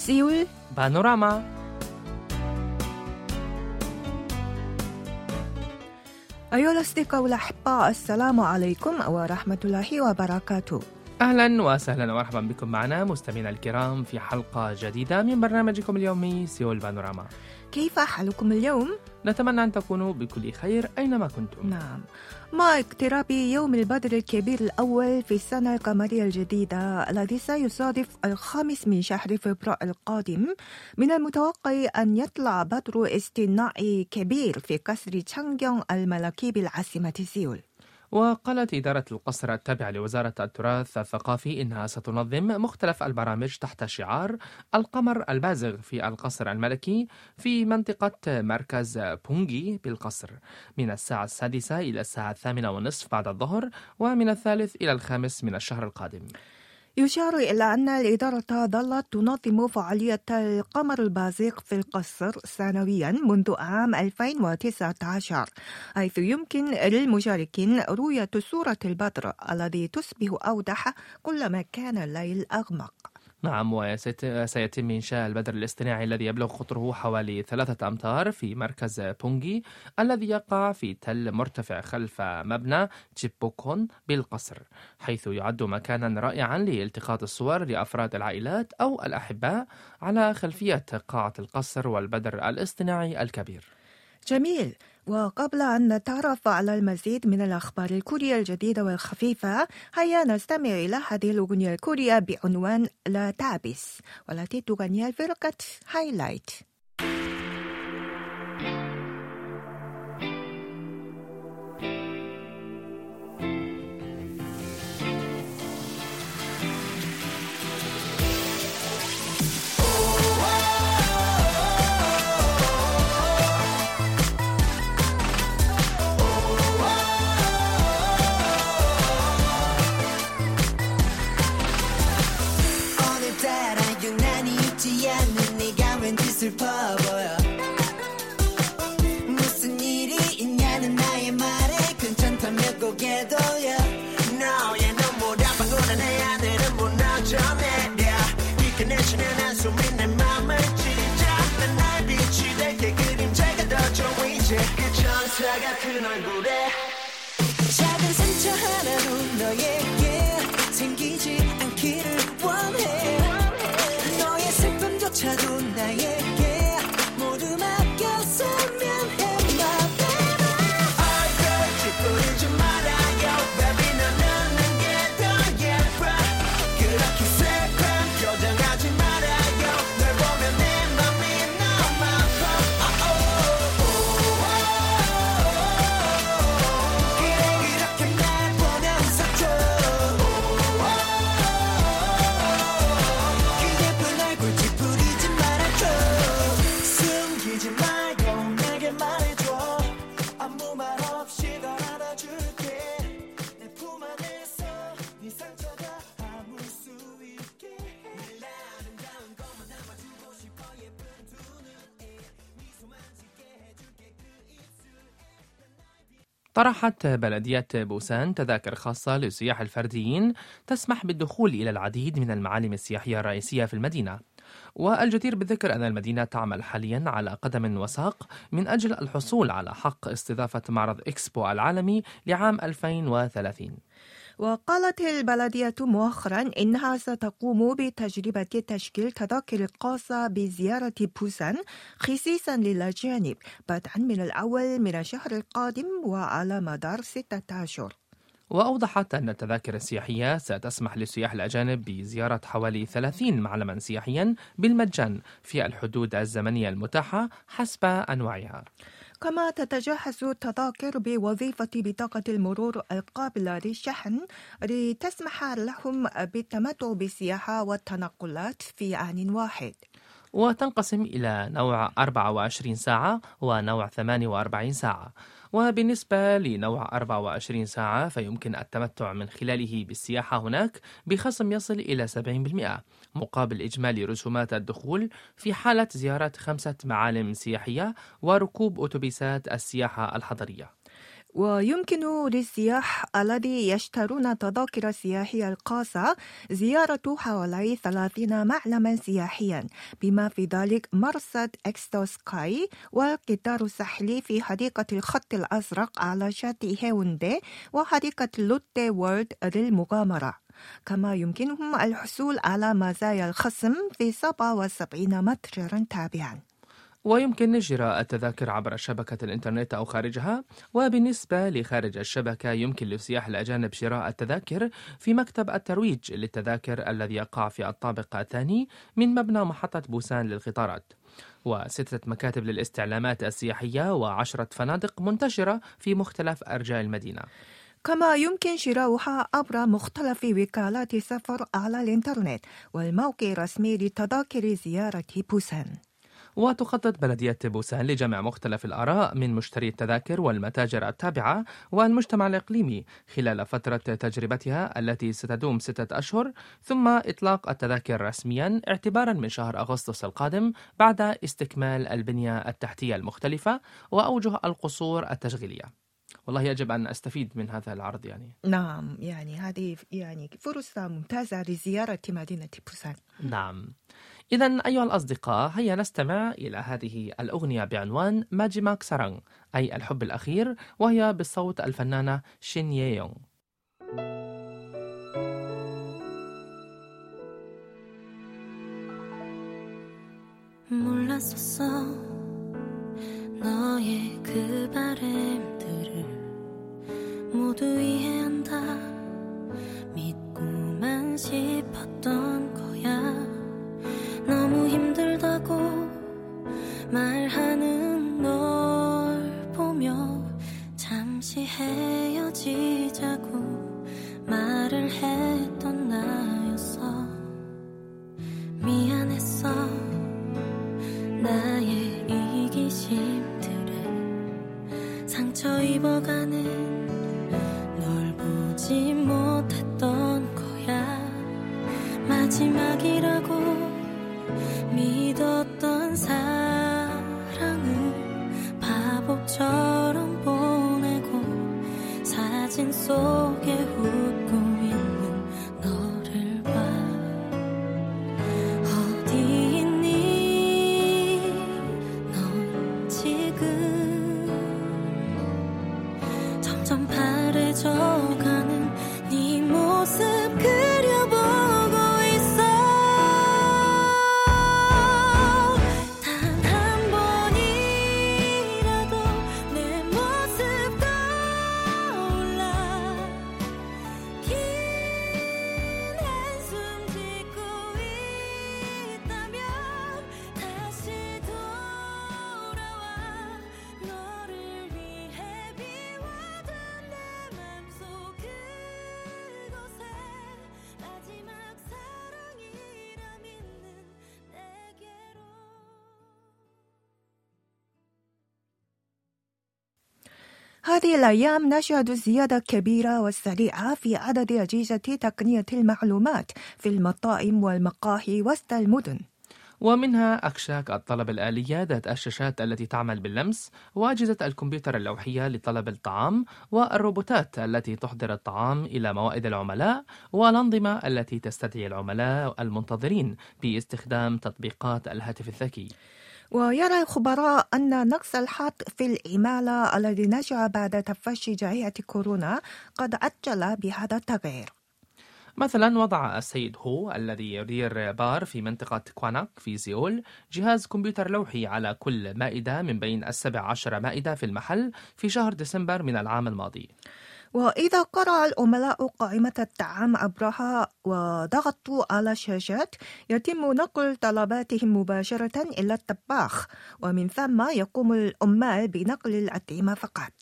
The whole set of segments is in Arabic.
سيول بانوراما أيها الأصدقاء والأحباء السلام عليكم ورحمة الله وبركاته أهلا وسهلا ومرحبا بكم معنا مستمعينا الكرام في حلقة جديدة من برنامجكم اليومي سيول بانوراما. كيف حالكم اليوم؟ نتمنى أن تكونوا بكل خير أينما كنتم. نعم. مع اقتراب يوم البدر الكبير الأول في السنة القمرية الجديدة الذي سيصادف الخامس من شهر فبراير القادم. من المتوقع أن يطلع بدر اصطناعي كبير في قصر تشانجيونغ الملكي بالعاصمة سيول. وقالت إدارة القصر التابعة لوزارة التراث الثقافي إنها ستنظم مختلف البرامج تحت شعار القمر البازغ في القصر الملكي في منطقة مركز بونجي بالقصر من الساعة السادسة إلى الساعة الثامنة والنصف بعد الظهر ومن الثالث إلى الخامس من الشهر القادم. يشار إلى أن الإدارة ظلت تنظم فعالية القمر البازغ في القصر سنويا منذ عام 2019 حيث يمكن للمشاركين رؤية صورة البدر الذي تصبح أوضح كلما كان الليل أغمق. نعم وسيتم إنشاء البدر الاصطناعي الذي يبلغ قطره حوالي ثلاثة أمتار في مركز بونجي الذي يقع في تل مرتفع خلف مبنى جيبوكون بالقصر حيث يعد مكانا رائعا لالتقاط الصور لأفراد العائلات أو الأحباء على خلفية قاعة القصر والبدر الاصطناعي الكبير. جميل. وقبل أن نتعرف على المزيد من الأخبار الكورية الجديدة والخفيفة هيا نستمع إلى هذه الأغنية الكورية بعنوان لا تابس والتي تغنيها الفرقة هايلايت طرحت بلدية بوسان تذاكر خاصة للسياح الفرديين تسمح بالدخول إلى العديد من المعالم السياحية الرئيسية في المدينة. والجدير بالذكر أن المدينة تعمل حاليا على قدم وساق من أجل الحصول على حق استضافة معرض إكسبو العالمي لعام 2030 وقالت البلدية مؤخرا إنها ستقوم بتجربة تشكيل تذاكر خاصة بزيارة بوسان خصيصا للأجانب بدءا من الأول من الشهر القادم وعلى مدار ستة أشهر. وأوضحت أن التذاكر السياحية ستسمح للسياح الأجانب بزيارة حوالي 30 معلما سياحيا بالمجان في الحدود الزمنية المتاحة حسب أنواعها. كما تتجهز التذاكر بوظيفة بطاقة المرور القابلة للشحن لتسمح لهم بالتمتع بالسياحة والتنقلات في آن واحد. وتنقسم إلى نوع 24 ساعة ونوع 48 ساعة. وبالنسبة لنوع 24 ساعة فيمكن التمتع من خلاله بالسياحة هناك بخصم يصل إلى 70% مقابل إجمالي رسومات الدخول في حالة زيارة خمسة معالم سياحية وركوب أتوبيسات السياحة الحضرية. ويمكن للسياح الذي يشترون تذاكر سياحية الخاصة زيارة حوالي 30 معلما سياحيا. بما في ذلك مرصد إكس ذا سكاي والقطار الساحلي في حديقة الخط الأزرق على شاطئ هيوندي وحديقة لوتي وورلد للمغامرة. كما يمكنهم الحصول على مزايا الخصم في 77 متجرا تابعا. ويمكن شراء التذاكر عبر شبكة الإنترنت أو خارجها. وبالنسبة لخارج الشبكة يمكن للسياح الأجانب شراء التذاكر في مكتب الترويج للتذاكر الذي يقع في الطابق الثاني من مبنى محطة بوسان للقطارات وستة مكاتب للاستعلامات السياحية وعشرة فنادق منتشرة في مختلف أرجاء المدينة. كما يمكن شراؤها عبر مختلف وكالات سفر على الإنترنت والموقع الرسمي لتذاكر زيارة بوسان. وتخطط بلدية بوسان لجمع مختلف الآراء من مشتري التذاكر والمتاجر التابعة والمجتمع الإقليمي خلال فترة تجربتها التي ستدوم ستة أشهر ثم إطلاق التذاكر رسميا اعتبارا من شهر أغسطس القادم بعد استكمال البنية التحتية المختلفة وأوجه القصور التشغيلية. والله يجب أن أستفيد من هذا العرض يعني. نعم يعني هذه يعني فرصة ممتازة لزيارة مدينة بوسان نعم. إذا أيها الأصدقاء هيا نستمع إلى هذه الأغنية بعنوان ماجيماك سارانغ أي الحب الأخير وهي بصوت الفنانة شين ييونغ 몰랐었어 너의 그 바램들을 모두 이해한다 믿고만 싶었던 마지막이라고 믿었던 사랑을 바보처럼 보내고 사진 속에 웃고 هذه الأيام نشهد زيادة كبيرة وسريعة في عدد أجهزة تقنية المعلومات في المطاعم والمقاهي وسط المدن. ومنها أكشاك الطلب الآلية ذات الشاشات التي تعمل باللمس وأجهزة الكمبيوتر اللوحية لطلب الطعام والروبوتات التي تحضر الطعام إلى موائد العملاء والأنظمة التي تستدعي العملاء المنتظرين باستخدام تطبيقات الهاتف الذكي. ويرى الخبراء أن النقص الحاد في العمالة الذي نشأ بعد تفشي جائحة كورونا قد عجل بهذا التغيير. مثلا وضع السيد هو الذي يدير بار في منطقة كواناك في سيول جهاز كمبيوتر لوحي على كل مائدة من بين السبع عشر مائدة في المحل في شهر ديسمبر من العام الماضي. وإذا قرأ العملاء قائمة الطعام عبرها وضغطوا على الشاشات يتم نقل طلباتهم مباشرة إلى الطباخ ومن ثم يقوم العمال بنقل الأطعمة فقط.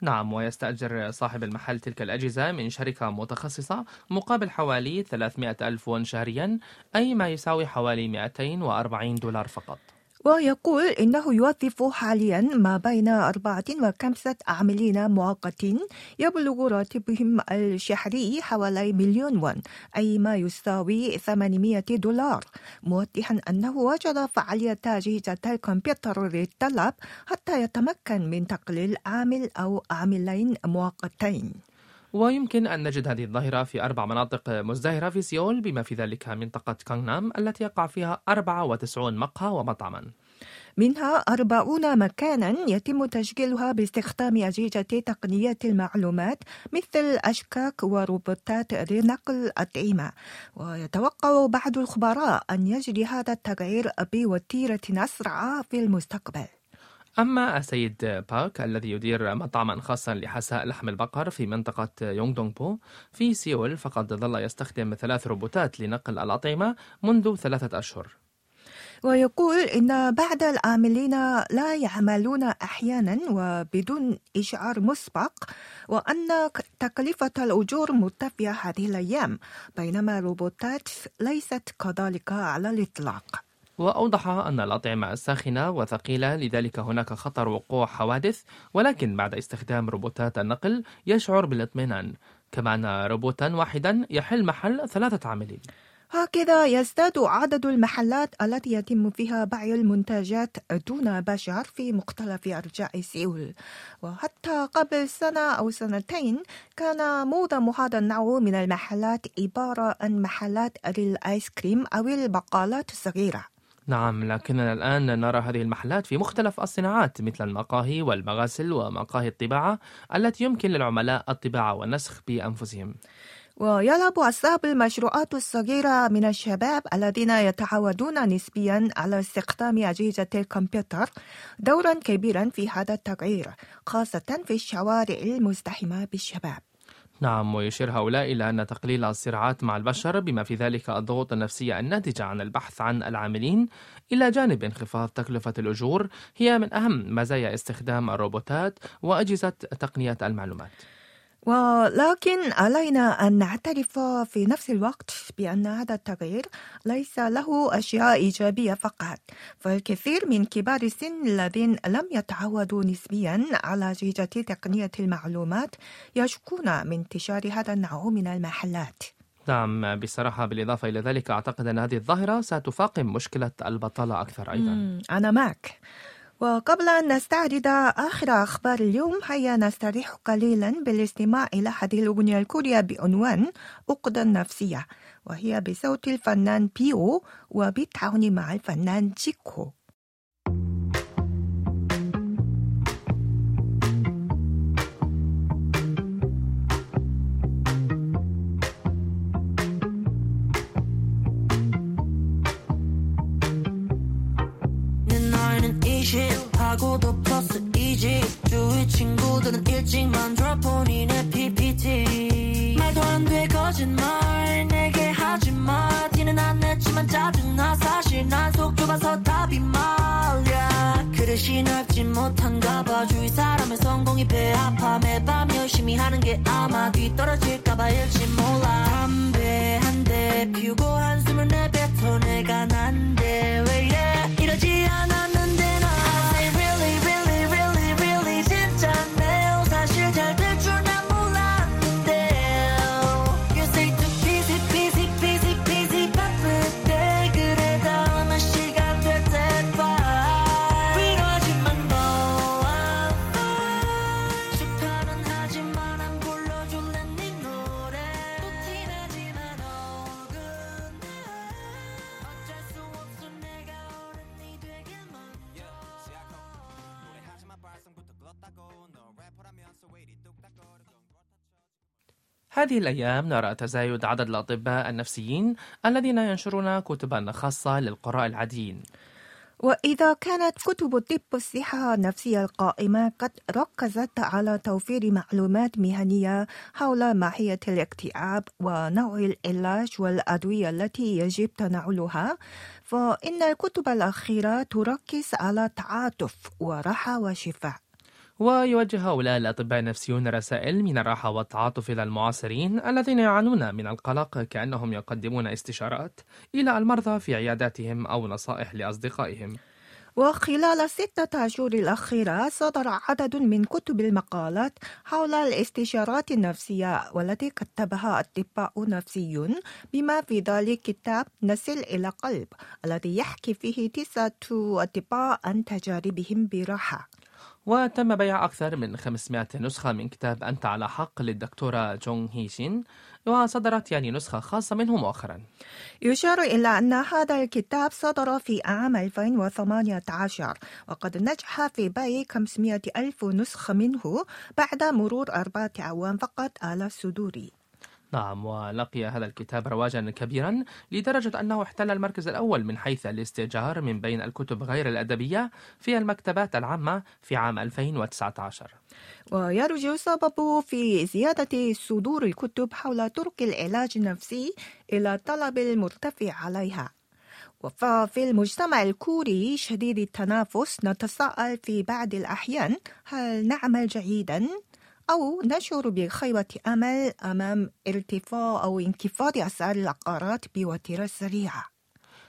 نعم ويستأجر صاحب المحل تلك الأجهزة من شركة متخصصة مقابل حوالي 300 ألف وون شهريا أي ما يساوي حوالي 240 دولار فقط. ويقول إنه يوظف حاليا ما بين أربعة وخمسة عاملين مؤقتين يبلغ راتبهم الشهري حوالي مليون وون أي ما يساوي 800 دولار. موضحا أنه وجد فعالية أجهزة الكمبيوتر للطلب حتى يتمكن من تقليل عامل أو عاملين مؤقتين. ويمكن أن نجد هذه الظاهرة في أربع مناطق مزدهرة في سيول بما في ذلك منطقة كانغنام التي يقع فيها 94 مقهى ومطعما. منها أربعون مكانا يتم تشغيلها باستخدام أجهزة تقنية المعلومات مثل أكشاك وروبوتات لنقل الأطعمة ويتوقع بعض الخبراء أن يجري هذا التغيير بوتيرة أسرع في المستقبل. أما السيد باك الذي يدير مطعما خاصا لحساء لحم البقر في منطقة يونغدونغبو في سيول فقد ظل يستخدم ثلاث روبوتات لنقل الأطعمة منذ ثلاثة أشهر. ويقول إن بعض العاملين لا يعملون أحيانا وبدون إشعار مسبق وأن تكلفة الأجور مرتفعة هذه الأيام بينما الروبوتات ليست كذلك على الإطلاق. وأوضح أن الأطعمة الساخنة وثقيلة لذلك هناك خطر وقوع حوادث ولكن بعد استخدام روبوتات النقل يشعر بالاطمئنان. كما أن روبوتا واحدا يحل محل ثلاثة عاملين. هكذا يزداد عدد المحلات التي يتم فيها بيع المنتجات دون بشر في مختلف أرجاء سيول. وحتى قبل سنة أو سنتين كان معظم هذا النوع من المحلات عبارة عن محلات للآيس كريم أو البقالات الصغيرة. نعم لكننا الآن نرى هذه المحلات في مختلف الصناعات مثل المقاهي والمغاسل ومقاهي الطباعة التي يمكن للعملاء الطباعة والنسخ بأنفسهم. ويلعب أصحاب المشروعات الصغيرة من الشباب الذين يتعودون نسبيا على استخدام أجهزة الكمبيوتر دورا كبيرا في هذا التغيير خاصة في الشوارع المزدحمة بالشباب. نعم ويشير هؤلاء إلى أن تقليل الصراعات مع البشر بما في ذلك الضغوط النفسية الناتجة عن البحث عن العاملين إلى جانب انخفاض تكلفة الأجور هي من أهم مزايا استخدام الروبوتات وأجهزة تقنية المعلومات. ولكن علينا أن نعترف في نفس الوقت بأن هذا التغيير ليس له أشياء إيجابية فقط فالكثير من كبار السن الذين لم يتعودوا نسبيا على أجهزة تقنية المعلومات يشكون من انتشار هذا النوع من المحلات. نعم بصراحة بالإضافة إلى ذلك أعتقد أن هذه الظاهرة ستفاقم مشكلة البطالة أكثر أيضا. أنا معك. وقبل أن نستعرض آخر أخبار اليوم هيا نستريح قليلا بالاستماع إلى هذه الأغنية الكورية بعنوان عقدة نفسية وهي بصوت الفنان بيو وبالتعاون مع الفنان جيكو 주위 친구들은 일찍 만들어 본인의 PPT 말도 안 돼 거짓말. 내게 하지마. 티는 안 냈지만 짜증나. 사실 난속 좁아서 답이 말야. 그릇이 넓지 못한가 봐. 주위 사람의 성공이 배 아파 매밤 열심히 하는 게 아마 뒤떨어질까봐 일지 몰라. 담배 한 대 피우고 한숨을 내뱉어. 내가 난데 왜 이래? 이러지 않았는데 나 هذه الأيام نرى تزايد عدد الأطباء النفسيين الذين ينشرون كتبا خاصة للقراء العاديين. وإذا كانت كتب الطب الصحة النفسية القائمة قد ركزت على توفير معلومات مهنية حول ماهية الاكتئاب ونوع العلاج والأدوية التي يجب تناولها فإن الكتب الأخيرة تركز على التعاطف وراحة وشفاء. ويوجه هؤلاء الأطباء النفسيون رسائل من الراحة والتعاطف إلى المعاصرين الذين يعانون من القلق كأنهم يقدمون استشارات إلى المرضى في عياداتهم أو نصائح لأصدقائهم. وخلال الستة أشهر الأخيرة صدر عدد من كتب المقالات حول الاستشارات النفسية والتي كتبها أطباء نفسيون بما في ذلك كتاب نسل إلى قلب الذي يحكي فيه تسعة أطباء عن تجاربهم براحة. وتم بيع أكثر من 500 نسخة من كتاب أنت على حق للدكتورة جونغ هيشين وصدرت يعني نسخة خاصة منه مؤخرا. يشار إلى أن هذا الكتاب صدر في عام 2018 وقد نجح في بيع 500 ألف نسخة منه بعد مرور أربعة أعوام فقط على الصدور نعم ولقي هذا الكتاب رواجا كبيرا لدرجة أنه احتل المركز الأول من حيث الاستئجار من بين الكتب غير الأدبية في المكتبات العامة في عام 2019 ويرجع السبب في زيادة صدور الكتب حول طرق العلاج النفسي إلى الطلب المرتفع عليها. وفي المجتمع الكوري شديد التنافس نتساءل في بعض الأحيان هل نعمل جيدا؟ أو نشعر بخيبة أمل أمام ارتفاع أو انخفاض أسعار العقارات بوتيرة سريعة.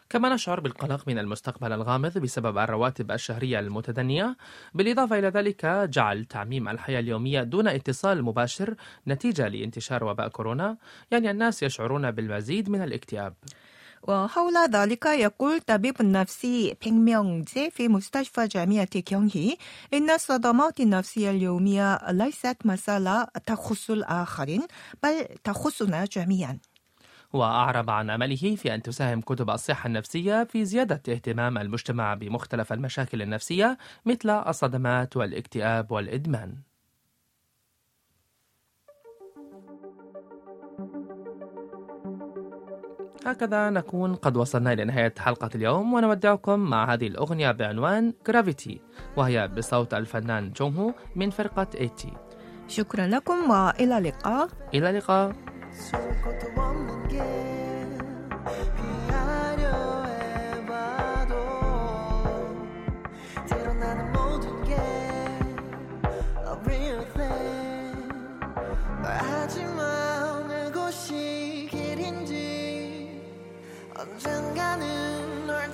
كما نشعر بالقلق من المستقبل الغامض بسبب الرواتب الشهرية المتدنية بالإضافة إلى ذلك جعل تعميم الحياة اليومية دون اتصال مباشر نتيجة لانتشار وباء كورونا يعني الناس يشعرون بالمزيد من الاكتئاب. وحول ذلك يقول طبيب نفسي 백명재 في مستشفى جامعة 경희 إن الصدمات النفسية اليومية ليست مسألة تخص الآخرين بل تخصنا جميعا وأعرب عن أمله في أن تساهم كتب الصحة النفسية في زيادة اهتمام المجتمع بمختلف المشاكل النفسية مثل الصدمات والاكتئاب والإدمان هكذا نكون قد وصلنا إلى نهاية حلقة اليوم ونودعكم مع هذه الأغنية بعنوان Gravity وهي بصوت الفنان جونغ هو من فرقة ATEEZ شكرا لكم وإلى اللقاء. إلى اللقاء.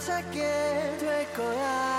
찾게 될 거야